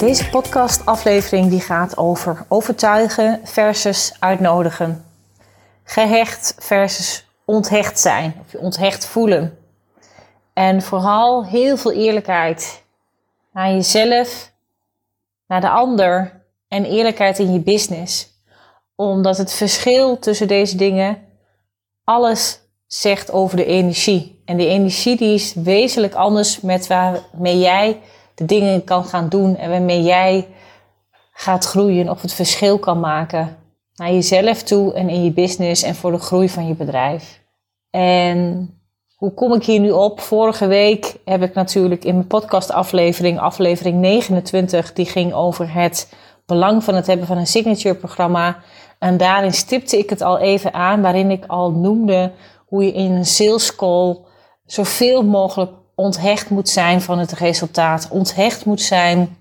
Deze podcastaflevering die gaat over overtuigen versus uitnodigen. Gehecht versus onthecht zijn, of je onthecht voelen. En vooral heel veel eerlijkheid naar jezelf, naar de ander en eerlijkheid in je business. Omdat het verschil tussen deze dingen alles zegt over de energie. En die energie die is wezenlijk anders met waarmee jij de dingen kan gaan doen en waarmee jij gaat groeien of het verschil kan maken naar jezelf toe en in je business en voor de groei van je bedrijf. En hoe kom ik hier nu op? Vorige week heb ik natuurlijk in mijn podcastaflevering, aflevering 29, die ging over het belang van het hebben van een signature programma. En daarin stipte ik het al even aan, waarin ik al noemde hoe je in een sales call zoveel mogelijk onthecht moet zijn van het resultaat. Onthecht moet zijn,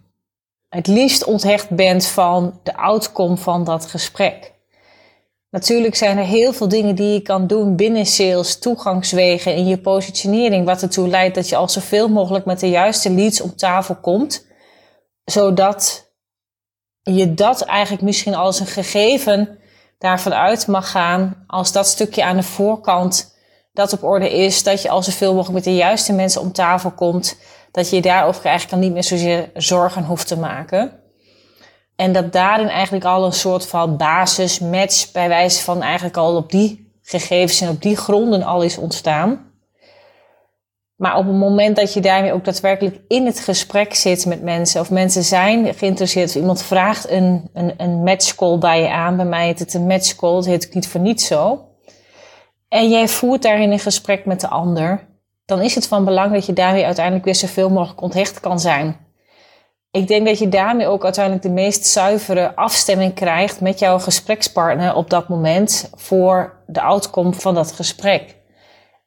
het liefst onthecht bent van de outcome van dat gesprek. Natuurlijk zijn er heel veel dingen die je kan doen binnen sales, toegangswegen in je positionering, wat ertoe leidt dat je al zoveel mogelijk met de juiste leads op tafel komt, zodat je dat eigenlijk misschien als een gegeven daarvan uit mag gaan, als dat stukje aan de voorkant dat op orde is, dat je al zoveel mogelijk met de juiste mensen om tafel komt, dat je daarover eigenlijk dan niet meer zozeer zorgen hoeft te maken. En dat daarin eigenlijk al een soort van basismatch bij wijze van eigenlijk al op die gegevens en op die gronden al is ontstaan. Maar op het moment dat je daarmee ook daadwerkelijk in het gesprek zit met mensen, of mensen zijn geïnteresseerd, of iemand vraagt een, een, een matchcall bij je aan, bij mij heet het een matchcall, dat heet het niet voor niets zo. En jij voert daarin een gesprek met de ander, dan is het van belang dat je daarmee uiteindelijk weer zoveel mogelijk onthecht kan zijn ik denk dat je daarmee ook uiteindelijk de meest zuivere afstemming krijgt met jouw gesprekspartner op dat moment voor de outcome van dat gesprek.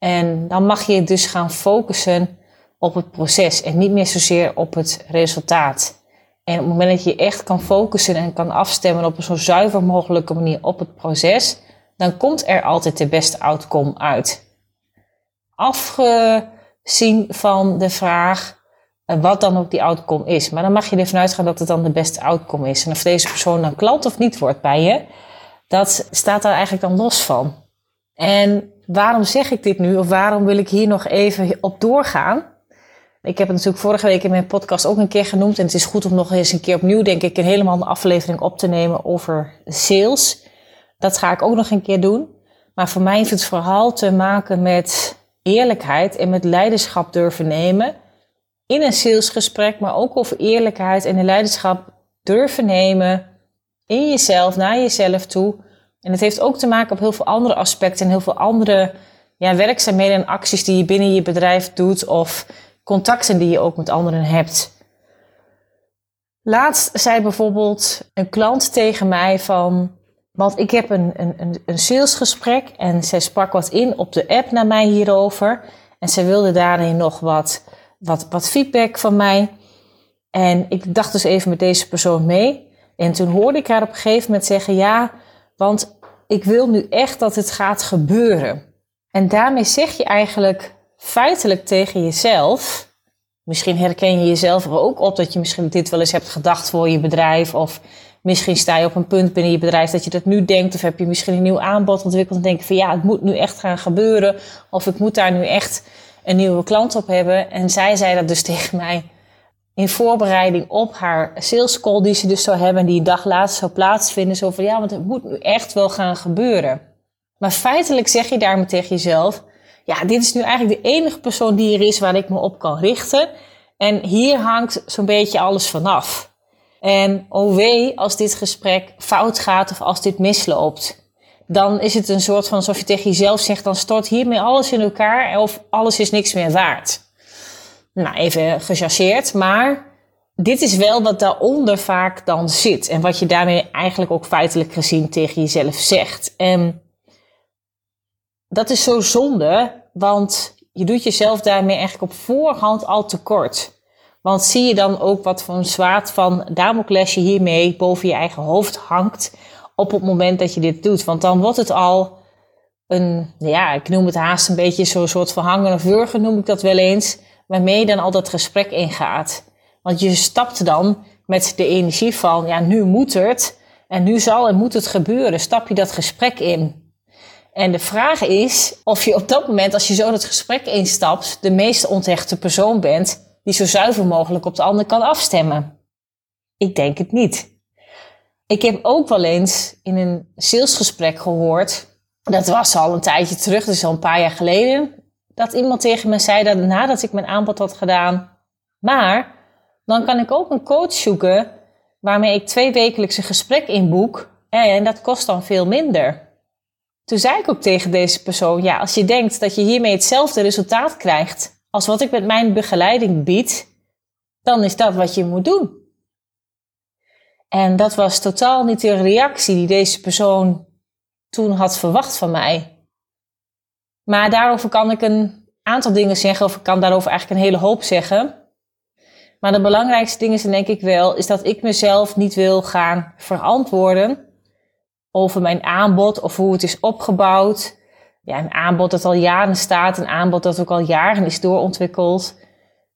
En dan mag je dus gaan focussen op het proces en niet meer zozeer op het resultaat. En op het moment dat je echt kan focussen en kan afstemmen op een zo zuiver mogelijke manier op het proces, dan komt er altijd de beste outcome uit. Afgezien van de vraag wat dan ook die outcome is. Maar dan mag je ervan uitgaan dat het dan de beste outcome is. En of deze persoon dan klant of niet wordt bij je, dat staat daar eigenlijk dan los van. En waarom zeg ik dit nu? Of waarom wil ik hier nog even op doorgaan? Ik heb het natuurlijk vorige week in mijn podcast ook een keer genoemd. En het is goed om nog eens een keer opnieuw, denk ik, een helemaal aflevering op te nemen over sales. Dat ga ik ook nog een keer doen. Maar voor mij heeft het vooral te maken met eerlijkheid en met leiderschap durven nemen in een salesgesprek, maar ook over eerlijkheid en de leiderschap durven nemen in jezelf, naar jezelf toe. En het heeft ook te maken op heel veel andere aspecten en heel veel andere ja, werkzaamheden en acties die je binnen je bedrijf doet of contacten die je ook met anderen hebt. Laatst zei bijvoorbeeld een klant tegen mij van, want ik heb een, een, een salesgesprek en zij sprak wat in op de app naar mij hierover. En zij wilde daarin nog wat wat, wat feedback van mij. En ik dacht dus even met deze persoon mee. En toen hoorde ik haar op een gegeven moment zeggen: Ja, want ik wil nu echt dat het gaat gebeuren. En daarmee zeg je eigenlijk feitelijk tegen jezelf. Misschien herken je jezelf er ook op dat je misschien dit wel eens hebt gedacht voor je bedrijf. Of misschien sta je op een punt binnen je bedrijf dat je dat nu denkt. Of heb je misschien een nieuw aanbod ontwikkeld en denk van ja, het moet nu echt gaan gebeuren. Of ik moet daar nu echt een nieuwe klant op hebben. En zij zei dat dus tegen mij in voorbereiding op haar sales call die ze dus zou hebben. En die een dag later zou plaatsvinden. Zo van ja, want het moet nu echt wel gaan gebeuren. Maar feitelijk zeg je daarmee tegen jezelf. Ja, dit is nu eigenlijk de enige persoon die er is waar ik me op kan richten. En hier hangt zo'n beetje alles vanaf. En oh wee als dit gesprek fout gaat of als dit misloopt dan is het een soort van alsof je tegen jezelf zegt, dan stort hiermee alles in elkaar of alles is niks meer waard. Nou, even gechargeerd, maar dit is wel wat daaronder vaak dan zit. En wat je daarmee eigenlijk ook feitelijk gezien tegen jezelf zegt. En dat is zo zonde, want je doet jezelf daarmee eigenlijk op voorhand al tekort. Want zie je dan ook wat voor een zwaard van Damoklesje hiermee boven je eigen hoofd hangt op het moment dat je dit doet? Want dan wordt het al een, ja, ik noem het haast een beetje zo'n soort verhangen of wurgen noem ik dat wel eens, waarmee je dan al dat gesprek ingaat. Want je stapt dan met de energie van, ja, nu moet het en nu zal en moet het gebeuren. Stap je dat gesprek in. En de vraag is of je op dat moment, als je zo dat gesprek instapt, de meest onthechte persoon bent die zo zuiver mogelijk op de ander kan afstemmen. Ik denk het niet. Ik heb ook wel eens in een salesgesprek gehoord, dat was al een tijdje terug, dus al een paar jaar geleden, dat iemand tegen me zei dat nadat ik mijn aanbod had gedaan, maar dan kan ik ook een coach zoeken waarmee ik twee wekelijkse gesprek inboek en dat kost dan veel minder. Toen zei ik ook tegen deze persoon, ja, als je denkt dat je hiermee hetzelfde resultaat krijgt als wat ik met mijn begeleiding bied, dan is dat wat je moet doen. En dat was totaal niet de reactie die deze persoon toen had verwacht van mij. Maar daarover kan ik een aantal dingen zeggen, of ik kan daarover eigenlijk een hele hoop zeggen. Maar de belangrijkste ding is, denk ik wel, is dat ik mezelf niet wil gaan verantwoorden over mijn aanbod of hoe het is opgebouwd. Ja, een aanbod dat al jaren staat, een aanbod dat ook al jaren is doorontwikkeld.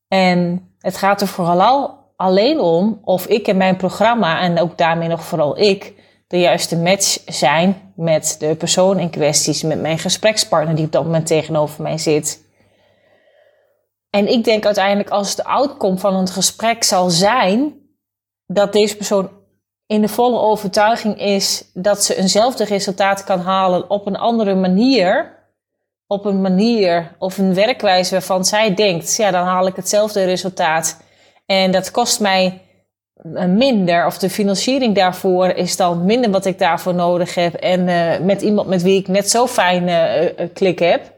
En het gaat er vooral alleen om of ik en mijn programma, en ook daarmee nog vooral ik, de juiste match zijn met de persoon in kwesties, met mijn gesprekspartner die op dat moment tegenover mij zit. En ik denk uiteindelijk als de outcome van een gesprek zal zijn dat deze persoon in de volle overtuiging is dat ze eenzelfde resultaat kan halen op een andere manier, op een manier of een werkwijze waarvan zij denkt, ja, dan haal ik hetzelfde resultaat. En dat kost mij minder, of de financiering daarvoor is dan minder wat ik daarvoor nodig heb. En uh, met iemand met wie ik net zo fijn uh, klik heb,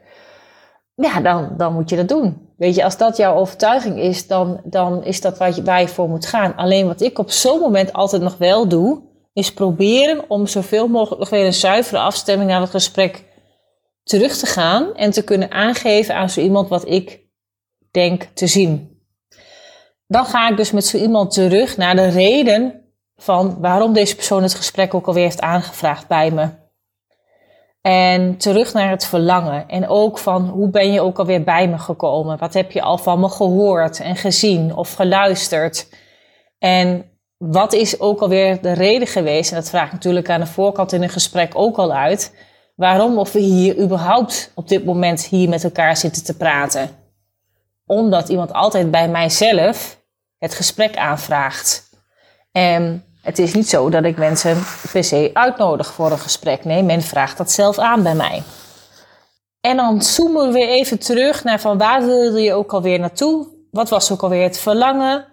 ja, dan, dan moet je dat doen. Weet je, als dat jouw overtuiging is, dan, dan is dat waar je, je voor moet gaan. Alleen wat ik op zo'n moment altijd nog wel doe, is proberen om zoveel mogelijk nog weer een zuivere afstemming naar het gesprek terug te gaan en te kunnen aangeven aan zo iemand wat ik denk te zien. Dan ga ik dus met zo iemand terug naar de reden van waarom deze persoon het gesprek ook alweer heeft aangevraagd bij me. En terug naar het verlangen. En ook van hoe ben je ook alweer bij me gekomen? Wat heb je al van me gehoord en gezien of geluisterd? En wat is ook alweer de reden geweest? En dat vraag ik natuurlijk aan de voorkant in een gesprek ook al uit. Waarom of we hier überhaupt op dit moment hier met elkaar zitten te praten? Omdat iemand altijd bij mijzelf het gesprek aanvraagt. En het is niet zo dat ik mensen per se uitnodig voor een gesprek. Nee, men vraagt dat zelf aan bij mij. En dan zoomen we weer even terug naar van waar wilde je ook alweer naartoe? Wat was ook alweer het verlangen?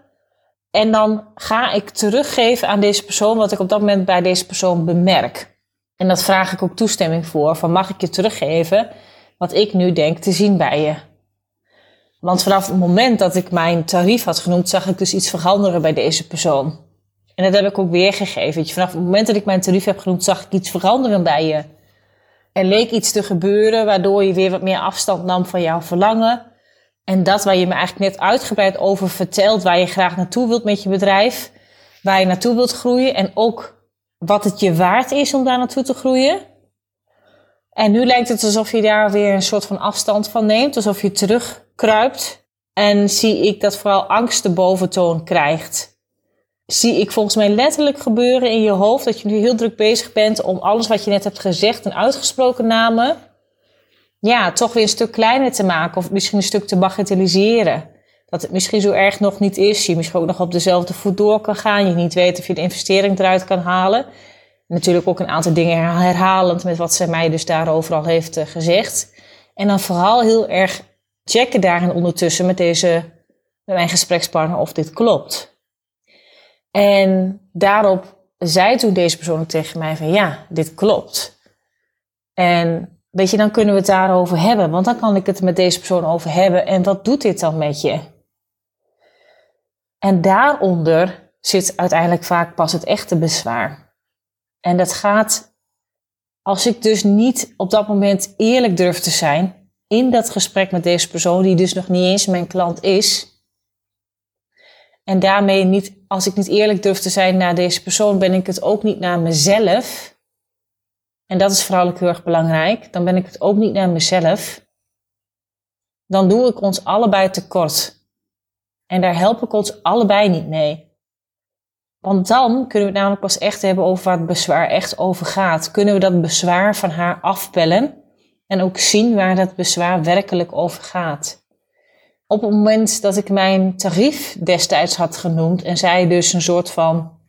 En dan ga ik teruggeven aan deze persoon wat ik op dat moment bij deze persoon bemerk. En dat vraag ik ook toestemming voor. Van mag ik je teruggeven wat ik nu denk te zien bij je? Want vanaf het moment dat ik mijn tarief had genoemd, zag ik dus iets veranderen bij deze persoon. En dat heb ik ook weergegeven. Vanaf het moment dat ik mijn tarief heb genoemd, zag ik iets veranderen bij je. Er leek iets te gebeuren waardoor je weer wat meer afstand nam van jouw verlangen. En dat waar je me eigenlijk net uitgebreid over vertelt, waar je graag naartoe wilt met je bedrijf, waar je naartoe wilt groeien en ook wat het je waard is om daar naartoe te groeien. En nu lijkt het alsof je daar weer een soort van afstand van neemt, alsof je terugkruipt. En zie ik dat vooral angst de boventoon krijgt zie ik volgens mij letterlijk gebeuren in je hoofd dat je nu heel druk bezig bent om alles wat je net hebt gezegd en uitgesproken namen, ja, toch weer een stuk kleiner te maken of misschien een stuk te bagatelliseren. Dat het misschien zo erg nog niet is, je misschien ook nog op dezelfde voet door kan gaan, je niet weet of je de investering eruit kan halen. Natuurlijk ook een aantal dingen herhalend met wat zij mij dus daarover al heeft eh, gezegd. En dan vooral heel erg checken daarin ondertussen met deze, met mijn gesprekspartner of dit klopt. En daarop zei toen deze persoon ook tegen mij van ja, dit klopt. En weet je, dan kunnen we het daarover hebben. Want dan kan ik het met deze persoon over hebben. En wat doet dit dan met je? En daaronder zit uiteindelijk vaak pas het echte bezwaar. En dat gaat als ik dus niet op dat moment eerlijk durf te zijn in dat gesprek met deze persoon, die dus nog niet eens mijn klant is. En daarmee niet, als ik niet eerlijk durf te zijn naar deze persoon, ben ik het ook niet naar mezelf. En dat is vooral heel erg belangrijk. Dan ben ik het ook niet naar mezelf. Dan doe ik ons allebei tekort. En daar help ik ons allebei niet mee. Want dan kunnen we het namelijk pas echt hebben over waar het bezwaar echt over gaat. Kunnen we dat bezwaar van haar afpellen en ook zien waar dat bezwaar werkelijk over gaat. Op het moment dat ik mijn tarief destijds had genoemd en zij dus een soort van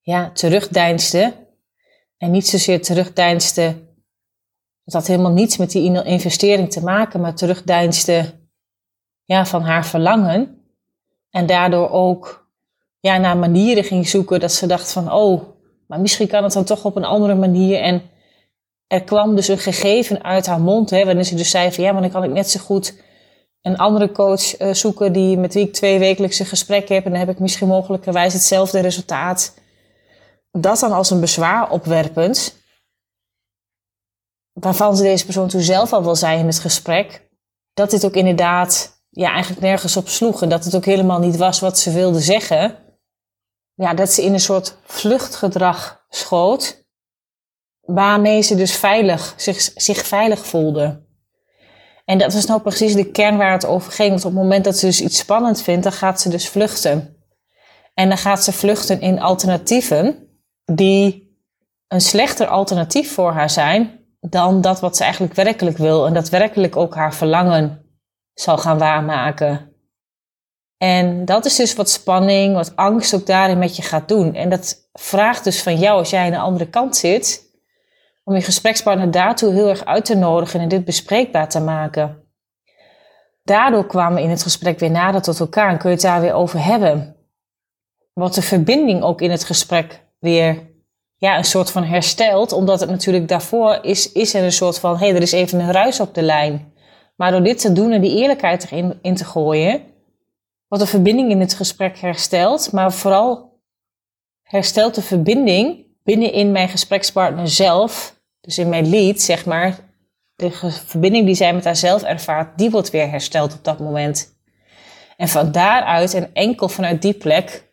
ja, terugdeinsde en niet zozeer terugdeinsde, het had helemaal niets met die investering te maken, maar terugdeinsde ja, van haar verlangen en daardoor ook ja, naar manieren ging zoeken dat ze dacht van, oh, maar misschien kan het dan toch op een andere manier. En er kwam dus een gegeven uit haar mond, hè, wanneer ze dus zei van, ja, maar dan kan ik net zo goed een andere coach uh, zoeken die, met wie ik twee wekelijkse gesprekken heb en dan heb ik misschien mogelijkerwijs hetzelfde resultaat. Dat dan als een bezwaar opwerpend, waarvan ze deze persoon toen zelf al wel zei in het gesprek, dat dit ook inderdaad ja, eigenlijk nergens op sloeg en dat het ook helemaal niet was wat ze wilde zeggen ja, dat ze in een soort vluchtgedrag schoot, waarmee ze dus veilig, zich, zich veilig voelde. En dat is nou precies de kern waar het over ging. Want op het moment dat ze dus iets spannend vindt, dan gaat ze dus vluchten. En dan gaat ze vluchten in alternatieven die een slechter alternatief voor haar zijn dan dat wat ze eigenlijk werkelijk wil. En dat werkelijk ook haar verlangen zal gaan waarmaken. En dat is dus wat spanning, wat angst ook daarin met je gaat doen. En dat vraagt dus van jou, als jij aan de andere kant zit, om je gesprekspartner daartoe heel erg uit te nodigen en dit bespreekbaar te maken. Daardoor kwamen we in het gesprek weer nader tot elkaar en kun je het daar weer over hebben. Wat de verbinding ook in het gesprek weer ja, een soort van herstelt, omdat het natuurlijk daarvoor is, is er een soort van, hé, hey, er is even een ruis op de lijn. Maar door dit te doen en die eerlijkheid erin in te gooien, wat de verbinding in het gesprek herstelt, maar vooral herstelt de verbinding binnenin mijn gesprekspartner zelf, dus in mijn lead, zeg maar, de verbinding die zij met haarzelf ervaart, die wordt weer hersteld op dat moment. En van daaruit en enkel vanuit die plek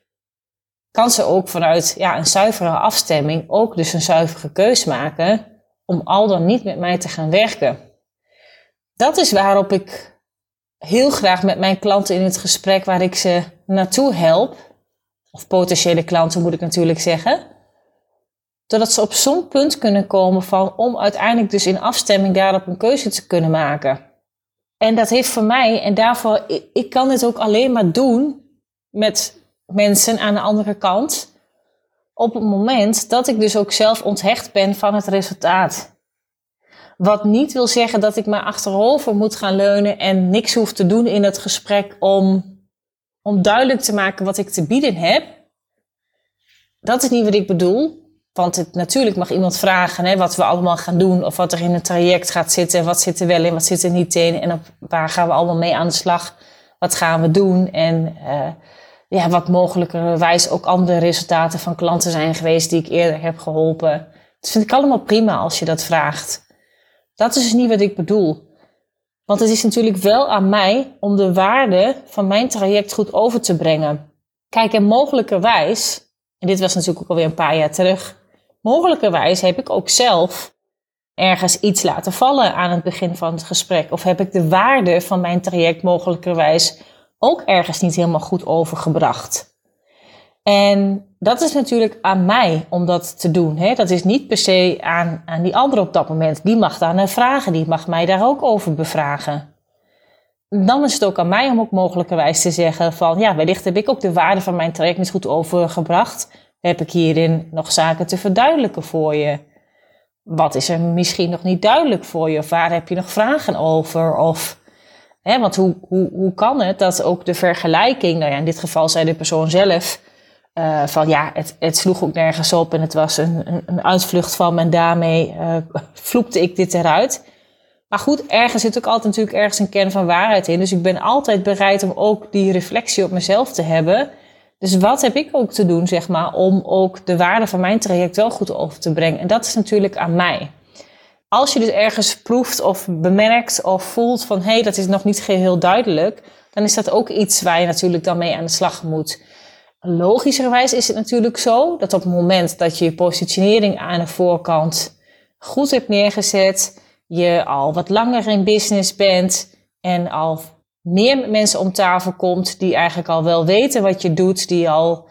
kan ze ook vanuit ja, een zuivere afstemming ook dus een zuivere keus maken om al dan niet met mij te gaan werken. Dat is waarop ik heel graag met mijn klanten in het gesprek waar ik ze naartoe help, of potentiële klanten moet ik natuurlijk zeggen, zodat ze op zo'n punt kunnen komen van om uiteindelijk dus in afstemming daarop een keuze te kunnen maken. En dat heeft voor mij, en daarvoor, ik, ik kan dit ook alleen maar doen met mensen aan de andere kant, op het moment dat ik dus ook zelf onthecht ben van het resultaat. Wat niet wil zeggen dat ik maar achterover moet gaan leunen en niks hoef te doen in het gesprek om, om duidelijk te maken wat ik te bieden heb. Dat is niet wat ik bedoel. Want het, natuurlijk mag iemand vragen hè, wat we allemaal gaan doen, of wat er in het traject gaat zitten, wat zit er wel in, wat zit er niet in, en op, waar gaan we allemaal mee aan de slag, wat gaan we doen, en uh, ja, wat mogelijkerwijs ook andere resultaten van klanten zijn geweest die ik eerder heb geholpen. Dat vind ik allemaal prima als je dat vraagt. Dat is dus niet wat ik bedoel. Want het is natuurlijk wel aan mij om de waarde van mijn traject goed over te brengen. Kijk, en mogelijkerwijs, en dit was natuurlijk ook alweer een paar jaar terug, mogelijkerwijs heb ik ook zelf ergens iets laten vallen aan het begin van het gesprek. Of heb ik de waarde van mijn traject mogelijkerwijs ook ergens niet helemaal goed overgebracht. En dat is natuurlijk aan mij om dat te doen. Hè? Dat is niet per se aan, aan die andere op dat moment. Die mag daar naar vragen, die mag mij daar ook over bevragen. Dan is het ook aan mij om ook mogelijkerwijs te zeggen van ja, wellicht heb ik ook de waarde van mijn traject niet goed overgebracht. Heb ik hierin nog zaken te verduidelijken voor je? Wat is er misschien nog niet duidelijk voor je? Of waar heb je nog vragen over? Of, hè, want hoe, hoe, hoe kan het dat ook de vergelijking, nou ja, in dit geval zei de persoon zelf, uh, van ja, het, het sloeg ook nergens op en het was een, een, een uitvlucht van me en daarmee uh, vloekte ik dit eruit. Maar goed, ergens zit ook altijd natuurlijk ergens een kern van waarheid in. Dus ik ben altijd bereid om ook die reflectie op mezelf te hebben. Dus wat heb ik ook te doen, zeg maar, om ook de waarde van mijn traject wel goed over te brengen? En dat is natuurlijk aan mij. Als je dus ergens proeft of bemerkt of voelt van hé, hey, dat is nog niet geheel duidelijk, dan is dat ook iets waar je natuurlijk dan mee aan de slag moet. Logischerwijs is het natuurlijk zo dat op het moment dat je je positionering aan de voorkant goed hebt neergezet, je al wat langer in business bent en al meer mensen om tafel komt die eigenlijk al wel weten wat je doet, die al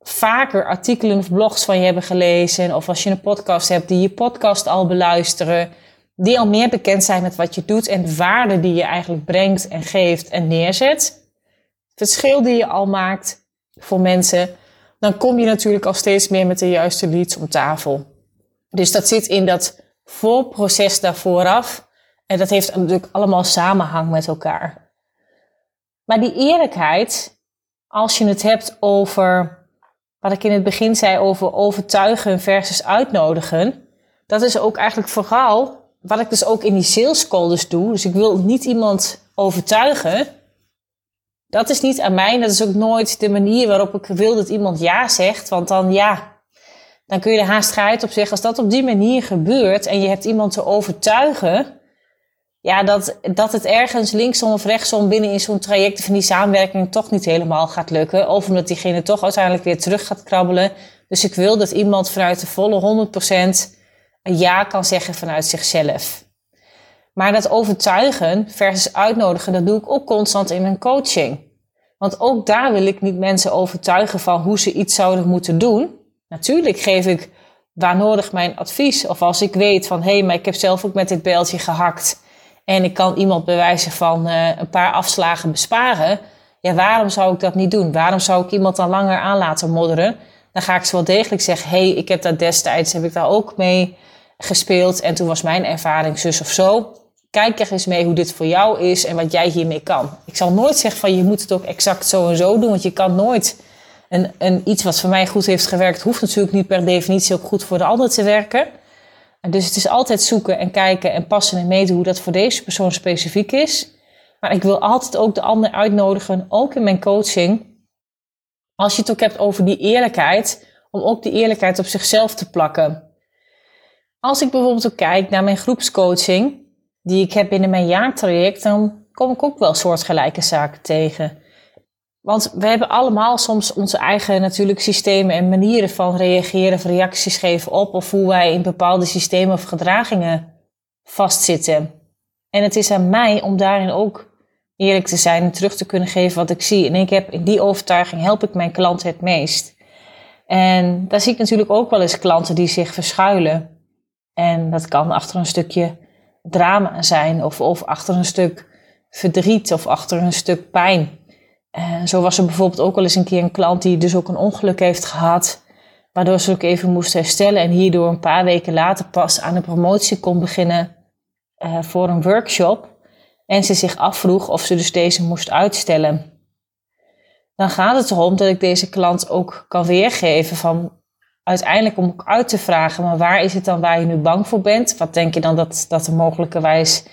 vaker artikelen of blogs van je hebben gelezen, of als je een podcast hebt, die je podcast al beluisteren, die al meer bekend zijn met wat je doet en de waarde die je eigenlijk brengt en geeft en neerzet, het verschil die je al maakt voor mensen, dan kom je natuurlijk al steeds meer met de juiste leads om tafel. Dus dat zit in dat voorproces daar vooraf. En dat heeft natuurlijk allemaal samenhang met elkaar. Maar die eerlijkheid, als je het hebt over wat ik in het begin zei over overtuigen versus uitnodigen, dat is ook eigenlijk vooral wat ik dus ook in die sales doe. Dus ik wil niet iemand overtuigen. Dat is niet aan mij. Dat is ook nooit de manier waarop ik wil dat iemand ja zegt. Want dan ja, dan kun je er haast uit op zeggen. Als dat op die manier gebeurt en je hebt iemand te overtuigen. Ja, dat, dat het ergens linksom of rechtsom binnen in zo'n traject van die samenwerking toch niet helemaal gaat lukken. Of omdat diegene toch uiteindelijk weer terug gaat krabbelen. Dus ik wil dat iemand vanuit de volle 100% een ja kan zeggen vanuit zichzelf. Maar dat overtuigen versus uitnodigen, dat doe ik ook constant in mijn coaching. Want ook daar wil ik niet mensen overtuigen van hoe ze iets zouden moeten doen. Natuurlijk geef ik waar nodig mijn advies. Of als ik weet van hé, hey, maar ik heb zelf ook met dit bijltje gehakt. En ik kan iemand bewijzen van uh, een paar afslagen besparen. Ja, waarom zou ik dat niet doen? Waarom zou ik iemand dan langer aan laten modderen? Dan ga ik ze wel degelijk zeggen: hé, hey, ik heb dat destijds heb ik daar ook mee gespeeld. En toen was mijn ervaring zus of zo. Kijk er eens mee hoe dit voor jou is en wat jij hiermee kan. Ik zal nooit zeggen van je moet het ook exact zo en zo doen, want je kan nooit een iets wat voor mij goed heeft gewerkt, hoeft natuurlijk niet per definitie ook goed voor de ander te werken. Dus het is altijd zoeken en kijken en passen en meten hoe dat voor deze persoon specifiek is. Maar ik wil altijd ook de ander uitnodigen, ook in mijn coaching. Als je het ook hebt over die eerlijkheid, om ook die eerlijkheid op zichzelf te plakken. Als ik bijvoorbeeld ook kijk naar mijn groepscoaching, die ik heb binnen mijn jaartraject, dan kom ik ook wel soortgelijke zaken tegen. Want we hebben allemaal soms onze eigen natuurlijk systemen en manieren van reageren of reacties geven op of hoe wij in bepaalde systemen of gedragingen vastzitten. En het is aan mij om daarin ook eerlijk te zijn en terug te kunnen geven wat ik zie. En ik heb in die overtuiging help ik mijn klanten het meest. En daar zie ik natuurlijk ook wel eens klanten die zich verschuilen. En dat kan achter een stukje drama zijn of, of achter een stuk verdriet of achter een stuk pijn. Zo was er bijvoorbeeld ook wel eens een keer een klant die dus ook een ongeluk heeft gehad, waardoor ze ook even moest herstellen en hierdoor een paar weken later pas aan de promotie kon beginnen uh, voor een workshop. En ze zich afvroeg of ze dus deze moest uitstellen. Dan gaat het erom dat ik deze klant ook kan weergeven van uiteindelijk om ook uit te vragen, maar waar is het dan waar je nu bang voor bent? Wat denk je dan dat, dat er mogelijkerwijs,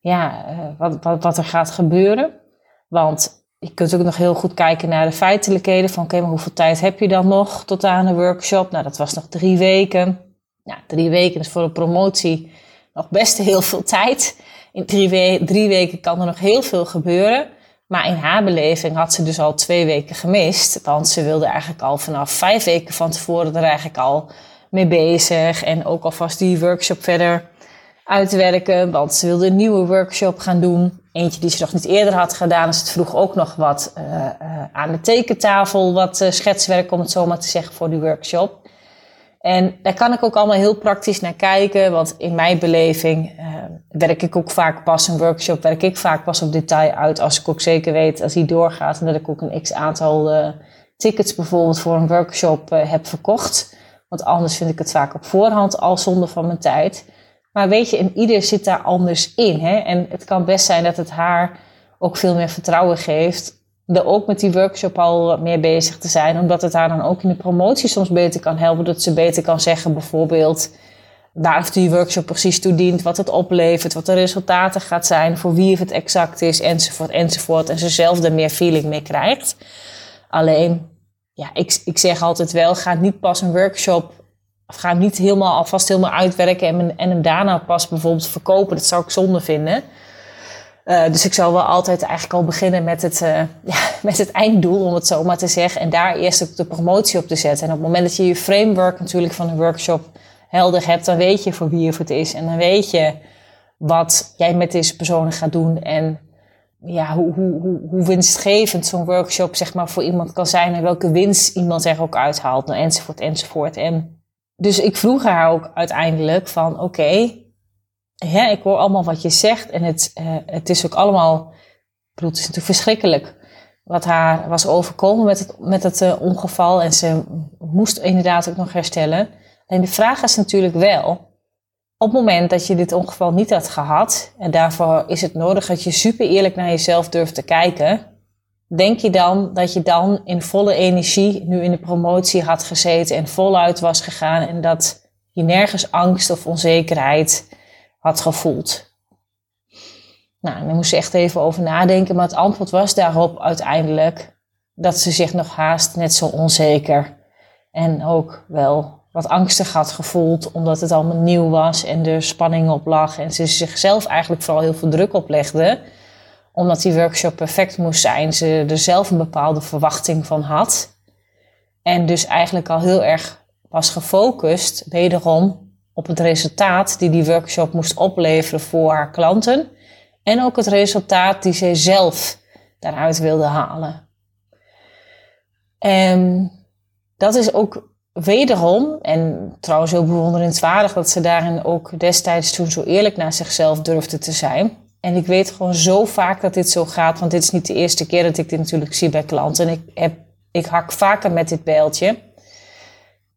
ja, wat, wat, wat er gaat gebeuren? Want je kunt ook nog heel goed kijken naar de feitelijkheden. Van oké, maar hoeveel tijd heb je dan nog tot aan de workshop? Nou, dat was nog drie weken. Nou, drie weken is voor een promotie nog best heel veel tijd. In drie, drie weken kan er nog heel veel gebeuren. Maar in haar beleving had ze dus al twee weken gemist. Want ze wilde eigenlijk al vanaf vijf weken van tevoren er eigenlijk al mee bezig. En ook alvast die workshop verder uitwerken. Want ze wilde een nieuwe workshop gaan doen. Eentje die ze nog niet eerder had gedaan. Dus het vroeg ook nog wat uh, uh, aan de tekentafel, wat uh, schetswerk om het zo maar te zeggen voor die workshop. En daar kan ik ook allemaal heel praktisch naar kijken. Want in mijn beleving werk ik ook vaak pas een workshop, werk ik vaak pas op detail uit. Als ik ook zeker weet als die doorgaat en dat ik ook een x aantal tickets bijvoorbeeld voor een workshop heb verkocht. Want anders vind ik het vaak op voorhand al zonde van mijn tijd. Maar weet je, en ieder zit daar anders in. Hè? En het kan best zijn dat het haar ook veel meer vertrouwen geeft. Er ook met die workshop al meer bezig te zijn. Omdat het haar dan ook in de promotie soms beter kan helpen. Dat ze beter kan zeggen bijvoorbeeld... waar die workshop precies toe dient, wat het oplevert, wat de resultaten gaat zijn, voor wie het exact is, enzovoort, enzovoort. En ze zelf er meer feeling mee krijgt. Alleen, ja, ik, ik zeg altijd wel, ga niet pas een workshop, of ga hem niet helemaal alvast helemaal uitwerken en, en hem daarna pas bijvoorbeeld verkopen. Dat zou ik zonde vinden. Uh, dus ik zou wel altijd eigenlijk al beginnen met het, uh, ja, met het einddoel, om het zo maar te zeggen. En daar eerst ook de promotie op te zetten. En op het moment dat je je framework natuurlijk van een workshop helder hebt, dan weet je voor wie het is. En dan weet je wat jij met deze personen gaat doen. En ja, hoe, hoe, hoe, hoe winstgevend zo'n workshop zeg maar, voor iemand kan zijn. En welke winst iemand er ook uithaalt. Nou, enzovoort, enzovoort. En dus ik vroeg haar ook uiteindelijk van oké, okay, ik hoor allemaal wat je zegt. En het, uh, het is ook allemaal, ik het is natuurlijk verschrikkelijk wat haar was overkomen met het, met het uh, ongeval. En ze moest inderdaad ook nog herstellen. En de vraag is natuurlijk wel, op het moment dat je dit ongeval niet had gehad, en daarvoor is het nodig dat je super eerlijk naar jezelf durft te kijken, denk je dan dat je dan in volle energie nu in de promotie had gezeten en voluit was gegaan en dat je nergens angst of onzekerheid had gevoeld? Nou, daar moest ze echt even over nadenken, maar het antwoord was daarop uiteindelijk dat ze zich nog haast net zo onzeker en ook wel wat angstig had gevoeld, omdat het allemaal nieuw was en er spanning op lag. En ze zichzelf eigenlijk vooral heel veel druk oplegde, omdat die workshop perfect moest zijn. Ze er zelf een bepaalde verwachting van had. En dus eigenlijk al heel erg was gefocust, wederom, op het resultaat die die workshop moest opleveren voor haar klanten. En ook het resultaat die zij zelf daaruit wilde halen. En dat is ook wederom, en trouwens heel bewonderenswaardig dat ze daarin ook destijds toen zo eerlijk naar zichzelf durfde te zijn. En ik weet gewoon zo vaak dat dit zo gaat, want dit is niet de eerste keer dat ik dit natuurlijk zie bij klanten. En ik, heb, ik hak vaker met dit bijltje.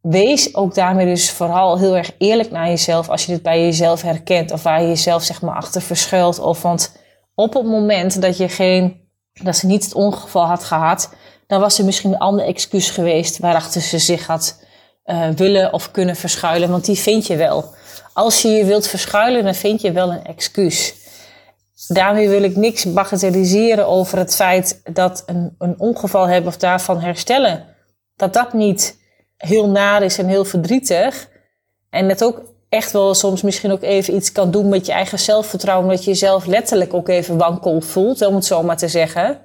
Wees ook daarmee dus vooral heel erg eerlijk naar jezelf als je dit bij jezelf herkent of waar je jezelf zeg maar achter verschuilt. Of want op het moment dat je geen, dat ze niet het ongeval had gehad, dan was er misschien een ander excuus geweest waarachter ze zich had uh, willen of kunnen verschuilen, want die vind je wel. Als je je wilt verschuilen, dan vind je wel een excuus. Daarmee wil ik niks bagatelliseren over het feit dat een, een ongeval hebben of daarvan herstellen, dat dat niet heel naar is en heel verdrietig. En het ook echt wel soms misschien ook even iets kan doen met je eigen zelfvertrouwen, dat je jezelf letterlijk ook even wankel voelt, om het zo maar te zeggen.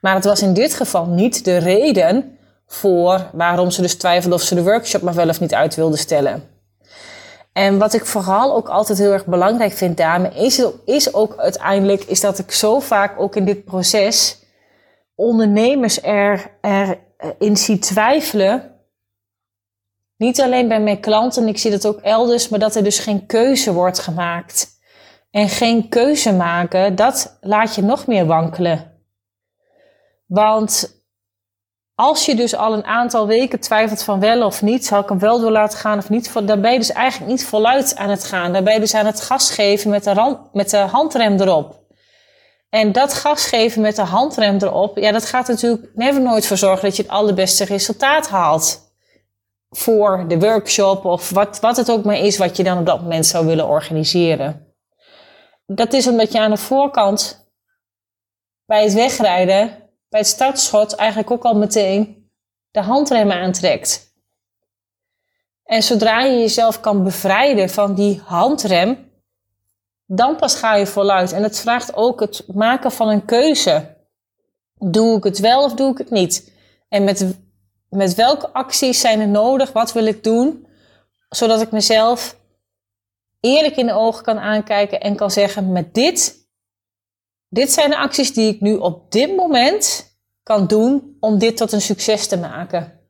Maar het was in dit geval niet de reden voor waarom ze dus twijfelde of ze de workshop maar wel of niet uit wilde stellen. En wat ik vooral ook altijd heel erg belangrijk vind, dame, is, ook uiteindelijk is dat ik zo vaak ook in dit proces ondernemers er, er eh, zie twijfelen. Niet alleen bij mijn klanten, ik zie dat ook elders, maar dat er dus geen keuze wordt gemaakt. En geen keuze maken, dat laat je nog meer wankelen. Want als je dus al een aantal weken twijfelt van wel of niet, zal ik hem wel door laten gaan of niet, dan ben je dus eigenlijk niet voluit aan het gaan. Dan ben je dus aan het gas geven met de, met de handrem erop. En dat gas geven met de handrem erop, ja, dat gaat natuurlijk never nooit voor zorgen dat je het allerbeste resultaat haalt. Voor de workshop of wat, wat het ook maar is wat je dan op dat moment zou willen organiseren. Dat is omdat je aan de voorkant bij het wegrijden bij het startschot eigenlijk ook al meteen de handremmen aantrekt. En zodra je jezelf kan bevrijden van die handrem, dan pas ga je voluit. En het vraagt ook het maken van een keuze. Doe ik het wel of doe ik het niet? En met, met welke acties zijn er nodig? Wat wil ik doen? Zodat ik mezelf eerlijk in de ogen kan aankijken en kan zeggen: met dit dit zijn de acties die ik nu op dit moment kan doen om dit tot een succes te maken.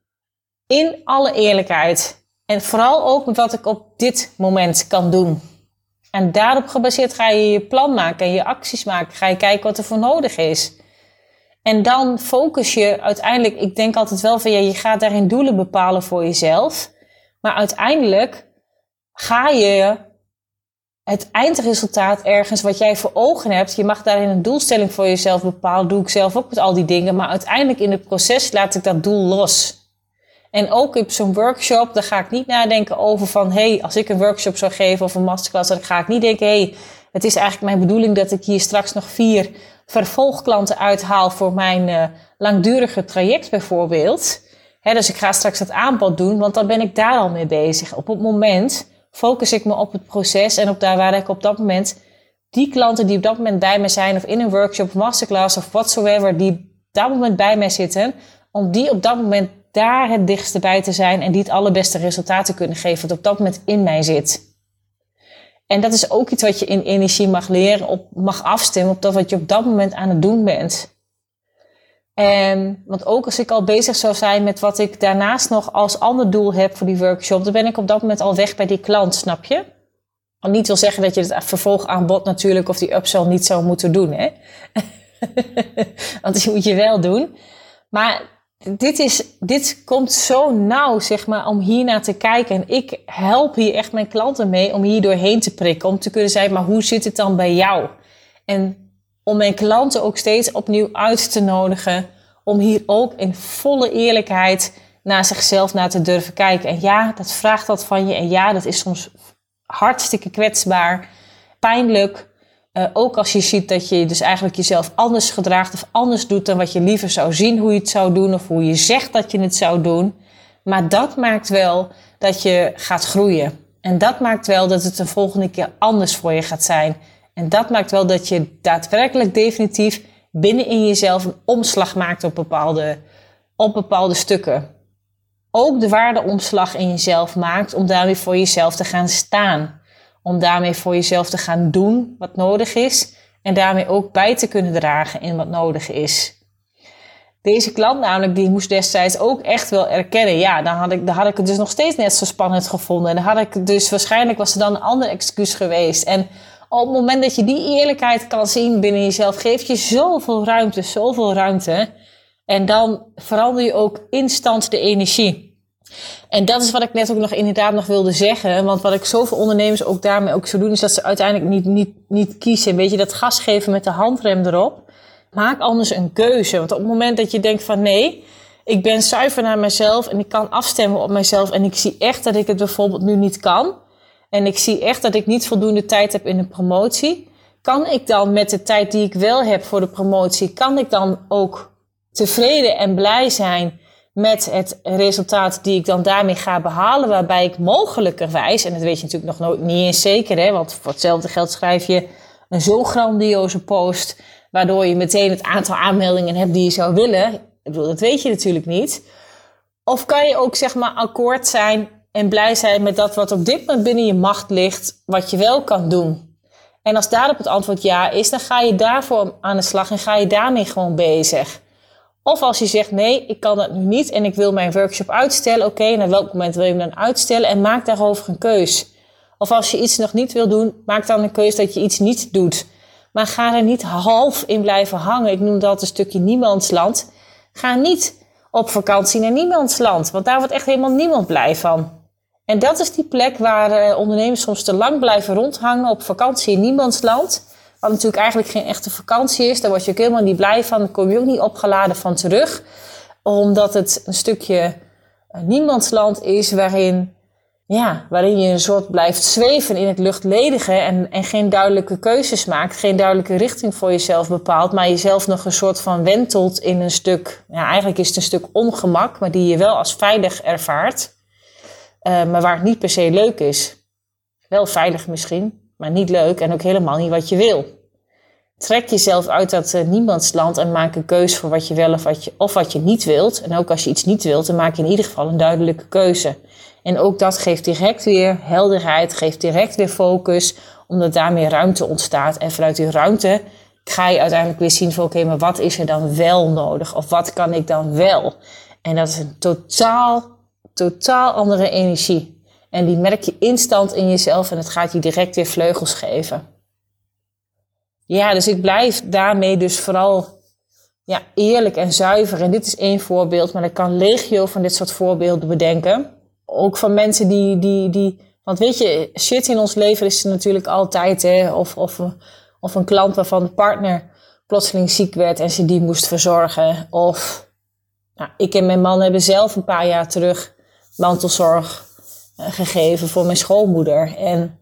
In alle eerlijkheid. En vooral ook wat ik op dit moment kan doen. En daarop gebaseerd ga je je plan maken en je acties maken. Ga je kijken wat er voor nodig is. En dan focus je uiteindelijk, ik denk altijd wel van ja, je gaat daarin doelen bepalen voor jezelf. Maar uiteindelijk ga je het eindresultaat ergens wat jij voor ogen hebt. Je mag daarin een doelstelling voor jezelf bepalen. Doe ik zelf ook met al die dingen. Maar uiteindelijk in het proces laat ik dat doel los. En ook op zo'n workshop, daar ga ik niet nadenken over van... hé, hey, als ik een workshop zou geven of een masterclass... dan ga ik niet denken, hé, hey, het is eigenlijk mijn bedoeling... dat ik hier straks nog vier vervolgklanten uithaal... voor mijn uh, langdurige traject bijvoorbeeld. Dus ik ga straks dat aanbod doen, want dan ben ik daar al mee bezig. Op het moment focus ik me op het proces en op daar waar ik op dat moment... die klanten die op dat moment bij me zijn... of in een workshop, masterclass of whatsoever... die op dat moment bij mij zitten... om die op dat moment daar het dichtste bij te zijn en die het allerbeste resultaten kunnen geven, wat op dat moment in mij zit. En dat is ook iets wat je in energie mag leren, op, mag afstemmen op dat wat je op dat moment aan het doen bent. En, want ook als ik al bezig zou zijn met wat ik daarnaast nog als ander doel heb voor die workshop, dan ben ik op dat moment al weg bij die klant, snap je? Wat niet wil zeggen dat je het vervolgaanbod natuurlijk of die upsell niet zou moeten doen, hè? want die moet je wel doen. Maar dit, is, dit komt zo nauw, zeg maar, om hier naar te kijken. En ik help hier echt mijn klanten mee om hier doorheen te prikken. Om te kunnen zeggen, maar hoe zit het dan bij jou? En om mijn klanten ook steeds opnieuw uit te nodigen. Om hier ook in volle eerlijkheid naar zichzelf naar te durven kijken. En ja, dat vraagt wat van je. En ja, dat is soms hartstikke kwetsbaar, pijnlijk. Uh, ook als je ziet dat je dus eigenlijk jezelf anders gedraagt of anders doet dan wat je liever zou zien hoe je het zou doen of hoe je zegt dat je het zou doen. Maar dat maakt wel dat je gaat groeien. En dat maakt wel dat het de volgende keer anders voor je gaat zijn. En dat maakt wel dat je daadwerkelijk definitief binnen in jezelf een omslag maakt op bepaalde, op bepaalde stukken. Ook de waardeomslag in jezelf maakt om daar weer voor jezelf te gaan staan om daarmee voor jezelf te gaan doen wat nodig is en daarmee ook bij te kunnen dragen in wat nodig is. Deze klant namelijk, die moest destijds ook echt wel erkennen. Ja, dan had ik, dan had ik het dus nog steeds net zo spannend gevonden. En dan had ik dus waarschijnlijk was er dan een ander excuus geweest. En op het moment dat je die eerlijkheid kan zien binnen jezelf, geeft je zoveel ruimte, zoveel ruimte. En dan verander je ook instant de energie. En dat is wat ik net ook nog inderdaad nog wilde zeggen. Want wat ik zoveel ondernemers ook daarmee ook zo doen, is dat ze uiteindelijk niet, niet, niet kiezen. Weet je, dat gas geven met de handrem erop. Maak anders een keuze. Want op het moment dat je denkt van nee, ik ben zuiver naar mezelf en ik kan afstemmen op mezelf. En ik zie echt dat ik het bijvoorbeeld nu niet kan. En ik zie echt dat ik niet voldoende tijd heb in de promotie. Kan ik dan met de tijd die ik wel heb voor de promotie, kan ik dan ook tevreden en blij zijn met het resultaat die ik dan daarmee ga behalen, waarbij ik mogelijkerwijs, en dat weet je natuurlijk nog nooit niet eens zeker, hè, want voor hetzelfde geld schrijf je een zo grandioze post, waardoor je meteen het aantal aanmeldingen hebt die je zou willen. Ik bedoel, dat weet je natuurlijk niet. Of kan je ook zeg maar akkoord zijn en blij zijn met dat wat op dit moment binnen je macht ligt, wat je wel kan doen. En als daarop het antwoord ja is, dan ga je daarvoor aan de slag en ga je daarmee gewoon bezig. Of als je zegt nee, ik kan dat nu niet en ik wil mijn workshop uitstellen. Oké, okay, naar welk moment wil je hem dan uitstellen en maak daarover een keus. Of als je iets nog niet wil doen, maak dan een keus dat je iets niet doet. Maar ga er niet half in blijven hangen. Ik noem dat een stukje niemandsland. Ga niet op vakantie naar niemandsland, want daar wordt echt helemaal niemand blij van. En dat is die plek waar eh, ondernemers soms te lang blijven rondhangen op vakantie in niemandsland. Wat natuurlijk eigenlijk geen echte vakantie is. Daar word je ook helemaal niet blij van. Daar kom je ook niet opgeladen van terug. Omdat het een stukje uh, niemandsland is waarin, ja, waarin je een soort blijft zweven in het luchtledige. En, en geen duidelijke keuzes maakt. Geen duidelijke richting voor jezelf bepaalt. Maar jezelf nog een soort van wentelt in een stuk, ja, eigenlijk is het een stuk ongemak. Maar die je wel als veilig ervaart. Uh, maar waar het niet per se leuk is. Wel veilig misschien, maar niet leuk en ook helemaal niet wat je wil. Trek jezelf uit dat uh, niemandsland en maak een keuze voor wat je wel of wat je, of wat je niet wilt. En ook als je iets niet wilt, dan maak je in ieder geval een duidelijke keuze. En ook dat geeft direct weer helderheid, geeft direct weer focus, omdat daar meer ruimte ontstaat. En vanuit die ruimte ga je uiteindelijk weer zien van oké, maar wat is er dan wel nodig? Of wat kan ik dan wel? En dat is een totaal, totaal andere energie. En die merk je instant in jezelf en het gaat je direct weer vleugels geven. Ja, dus ik blijf daarmee dus vooral ja, eerlijk en zuiver. En dit is één voorbeeld, maar ik kan legio van dit soort voorbeelden bedenken. Ook van mensen die, die, die want weet je, shit in ons leven is er natuurlijk altijd, hè. Of, of, of een klant waarvan de partner plotseling ziek werd en ze die moest verzorgen. Of Nou, ik en mijn man hebben zelf een paar jaar terug mantelzorg uh, gegeven voor mijn schoonmoeder. En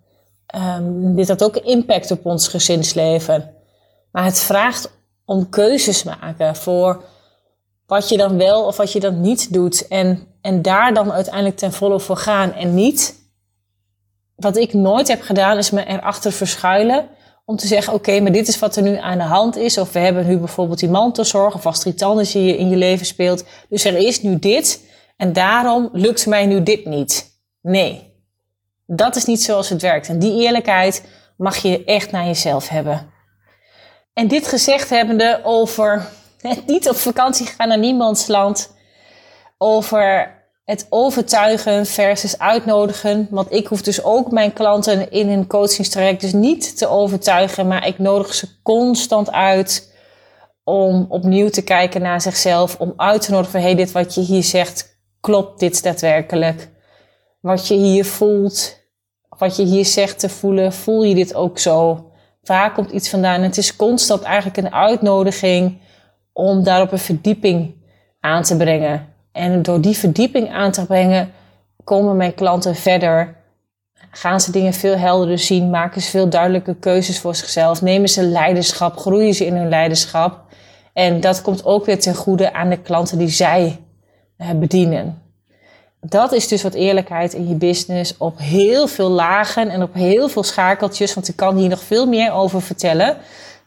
um, dit had ook impact op ons gezinsleven. Maar het vraagt om keuzes maken voor wat je dan wel of wat je dan niet doet. En, en daar dan uiteindelijk ten volle voor gaan. En niet, wat ik nooit heb gedaan, is me erachter verschuilen. Om te zeggen, oké, maar dit is wat er nu aan de hand is. Of we hebben nu bijvoorbeeld die mantelzorg. Of als er in je, in je leven speelt. Dus er is nu dit. En daarom lukt mij nu dit niet. Nee, dat is niet zoals het werkt. En die eerlijkheid mag je echt naar jezelf hebben. En dit gezegd hebbende over niet op vakantie gaan naar niemands land. Over het overtuigen versus uitnodigen. Want ik hoef dus ook mijn klanten in een coachingstraject dus niet te overtuigen. Maar ik nodig ze constant uit om opnieuw te kijken naar zichzelf. Om uit te nodigen van hey, dit wat je hier zegt, klopt dit daadwerkelijk? Wat je hier voelt, wat je hier zegt te voelen, voel je dit ook zo? Waar komt iets vandaan? Het is constant eigenlijk een uitnodiging om daarop een verdieping aan te brengen. En door die verdieping aan te brengen, komen mijn klanten verder. Gaan ze dingen veel helderder zien, maken ze veel duidelijke keuzes voor zichzelf, nemen ze leiderschap, groeien ze in hun leiderschap. En dat komt ook weer ten goede aan de klanten die zij bedienen. Dat is dus wat eerlijkheid in je business op heel veel lagen en op heel veel schakeltjes, want ik kan hier nog veel meer over vertellen.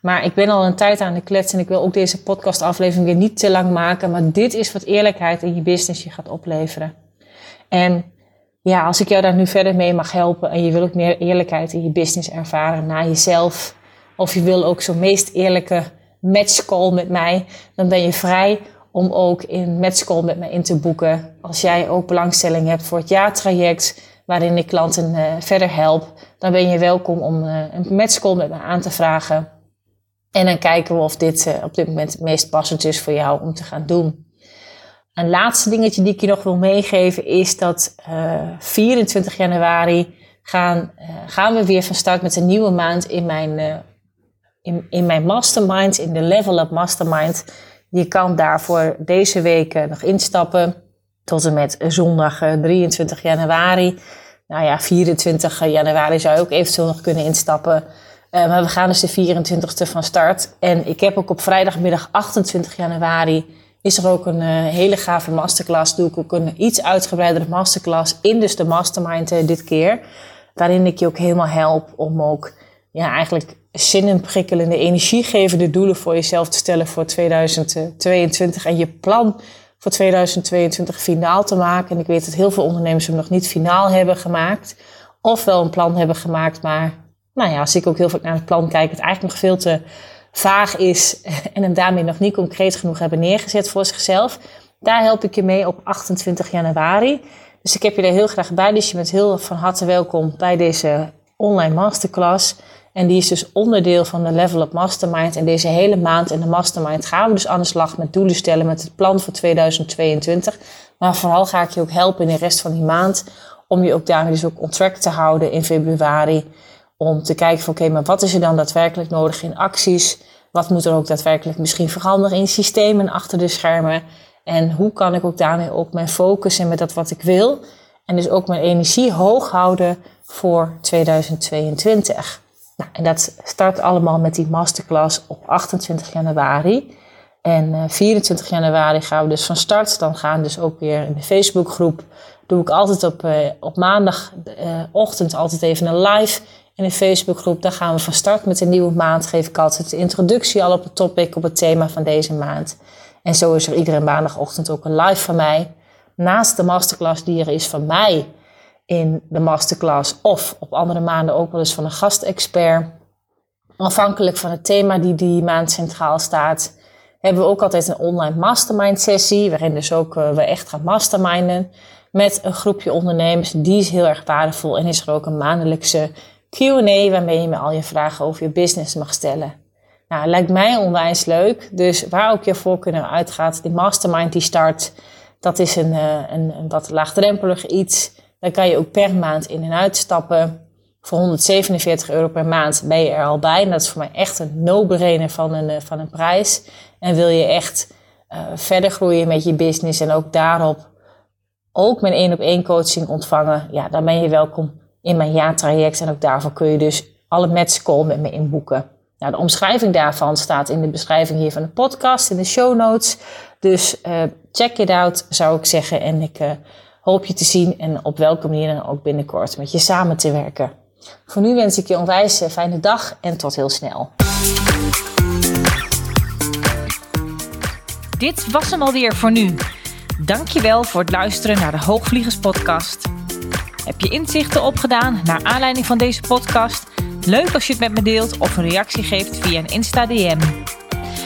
Maar ik ben al een tijd aan de klets en ik wil ook deze podcastaflevering weer niet te lang maken. Maar dit is wat eerlijkheid in je business je gaat opleveren. En ja, als ik jou daar nu verder mee mag helpen en je wil ook meer eerlijkheid in je business ervaren naar jezelf. Of je wil ook zo'n meest eerlijke matchcall met mij. Dan ben je vrij om ook in matchcall met mij in te boeken. Als jij ook belangstelling hebt voor het jaartraject waarin ik klanten uh, verder help. Dan ben je welkom om uh, een matchcall met me aan te vragen. En dan kijken we of dit uh, op dit moment het meest passend is voor jou om te gaan doen. Een laatste dingetje die ik je nog wil meegeven is dat uh, eh, 24 januari gaan, gaan we weer van start met een nieuwe maand in mijn, in, in mijn mastermind, in de Level Up Mastermind. Je kan daarvoor deze week nog instappen tot en met zondag 23 januari. Nou ja, 24 januari zou je ook eventueel nog kunnen instappen. Uh, maar we gaan dus de 24e van start. En ik heb ook op vrijdagmiddag 28 januari is er ook een uh, hele gave masterclass. Doe ik ook een iets uitgebreidere masterclass in dus de mastermind dit keer. Waarin ik je ook helemaal help om ook ja, eigenlijk prikkelende energiegevende doelen voor jezelf te stellen voor 2022. En je plan voor 2022 finaal te maken. En ik weet dat heel veel ondernemers hem nog niet finaal hebben gemaakt. Of wel een plan hebben gemaakt, maar nou ja, als ik ook heel vaak naar het plan kijk, het eigenlijk nog veel te vaag is en hem daarmee nog niet concreet genoeg hebben neergezet voor zichzelf. Daar help ik je mee op 28 januari. Dus ik heb je er heel graag bij. Dus je bent heel van harte welkom bij deze online masterclass. En die is dus onderdeel van de Level Up Mastermind. En deze hele maand in de Mastermind gaan we dus aan de slag met doelen stellen met het plan voor 2022. Maar vooral ga ik je ook helpen in de rest van die maand. Om je ook daarmee dus ook on track te houden in februari. Om te kijken van oké, maar wat is er dan daadwerkelijk nodig in acties? Wat moet er ook daadwerkelijk misschien veranderen in systemen achter de schermen? En hoe kan ik ook daarmee ook mijn focus en met dat wat ik wil? En dus ook mijn energie hoog houden voor 2022. Nou, en dat start allemaal met die masterclass op 28 januari. En 24 eh, januari gaan we dus van start. Dan gaan we dus ook weer in de Facebookgroep. Doe ik altijd op, uh, op maandagochtend uh, altijd even een live in een Facebookgroep. Daar gaan we van start met een nieuwe maand. Geef ik altijd de introductie al op het topic, op het thema van deze maand. En zo is er iedere maandagochtend ook een live van mij. Naast de masterclass die er is van mij in de masterclass. Of op andere maanden ook wel eens van een gastexpert. Afhankelijk van het thema die die maand centraal staat. Hebben we ook altijd een online mastermind sessie. Waarin dus ook uh, we echt gaan masterminden. Met een groepje ondernemers. Die is heel erg waardevol. En is er ook een maandelijkse Q&A waarmee je me al je vragen over je business mag stellen. Nou, lijkt mij onwijs leuk. Dus waar ook je voorkeur uitgaat, die mastermind die start, dat is een, eh, een, een wat laagdrempelig iets. Daar kan je ook per maand in en uitstappen. Voor 147 euro per maand ben je er al bij. En dat is voor mij echt een no-brainer van een, eh, van een prijs. En wil je echt verder groeien met je business en ook daarop ook mijn één op één coaching ontvangen, ja, dan ben je welkom in mijn jaartraject. En ook daarvoor kun je dus alle match call met me inboeken. Nou, de omschrijving daarvan staat in de beschrijving hier van de podcast, in de show notes. Dus uh, check it out, zou ik zeggen. En ik hoop je te zien en op welke manier dan ook binnenkort met je samen te werken. Voor nu wens ik je een onwijs fijne dag en tot heel snel. Dit was hem alweer voor nu. Dankjewel voor het luisteren naar de Hoogvliegers podcast. Heb je inzichten opgedaan naar aanleiding van deze podcast? Leuk als je het met me deelt of een reactie geeft via een Insta DM.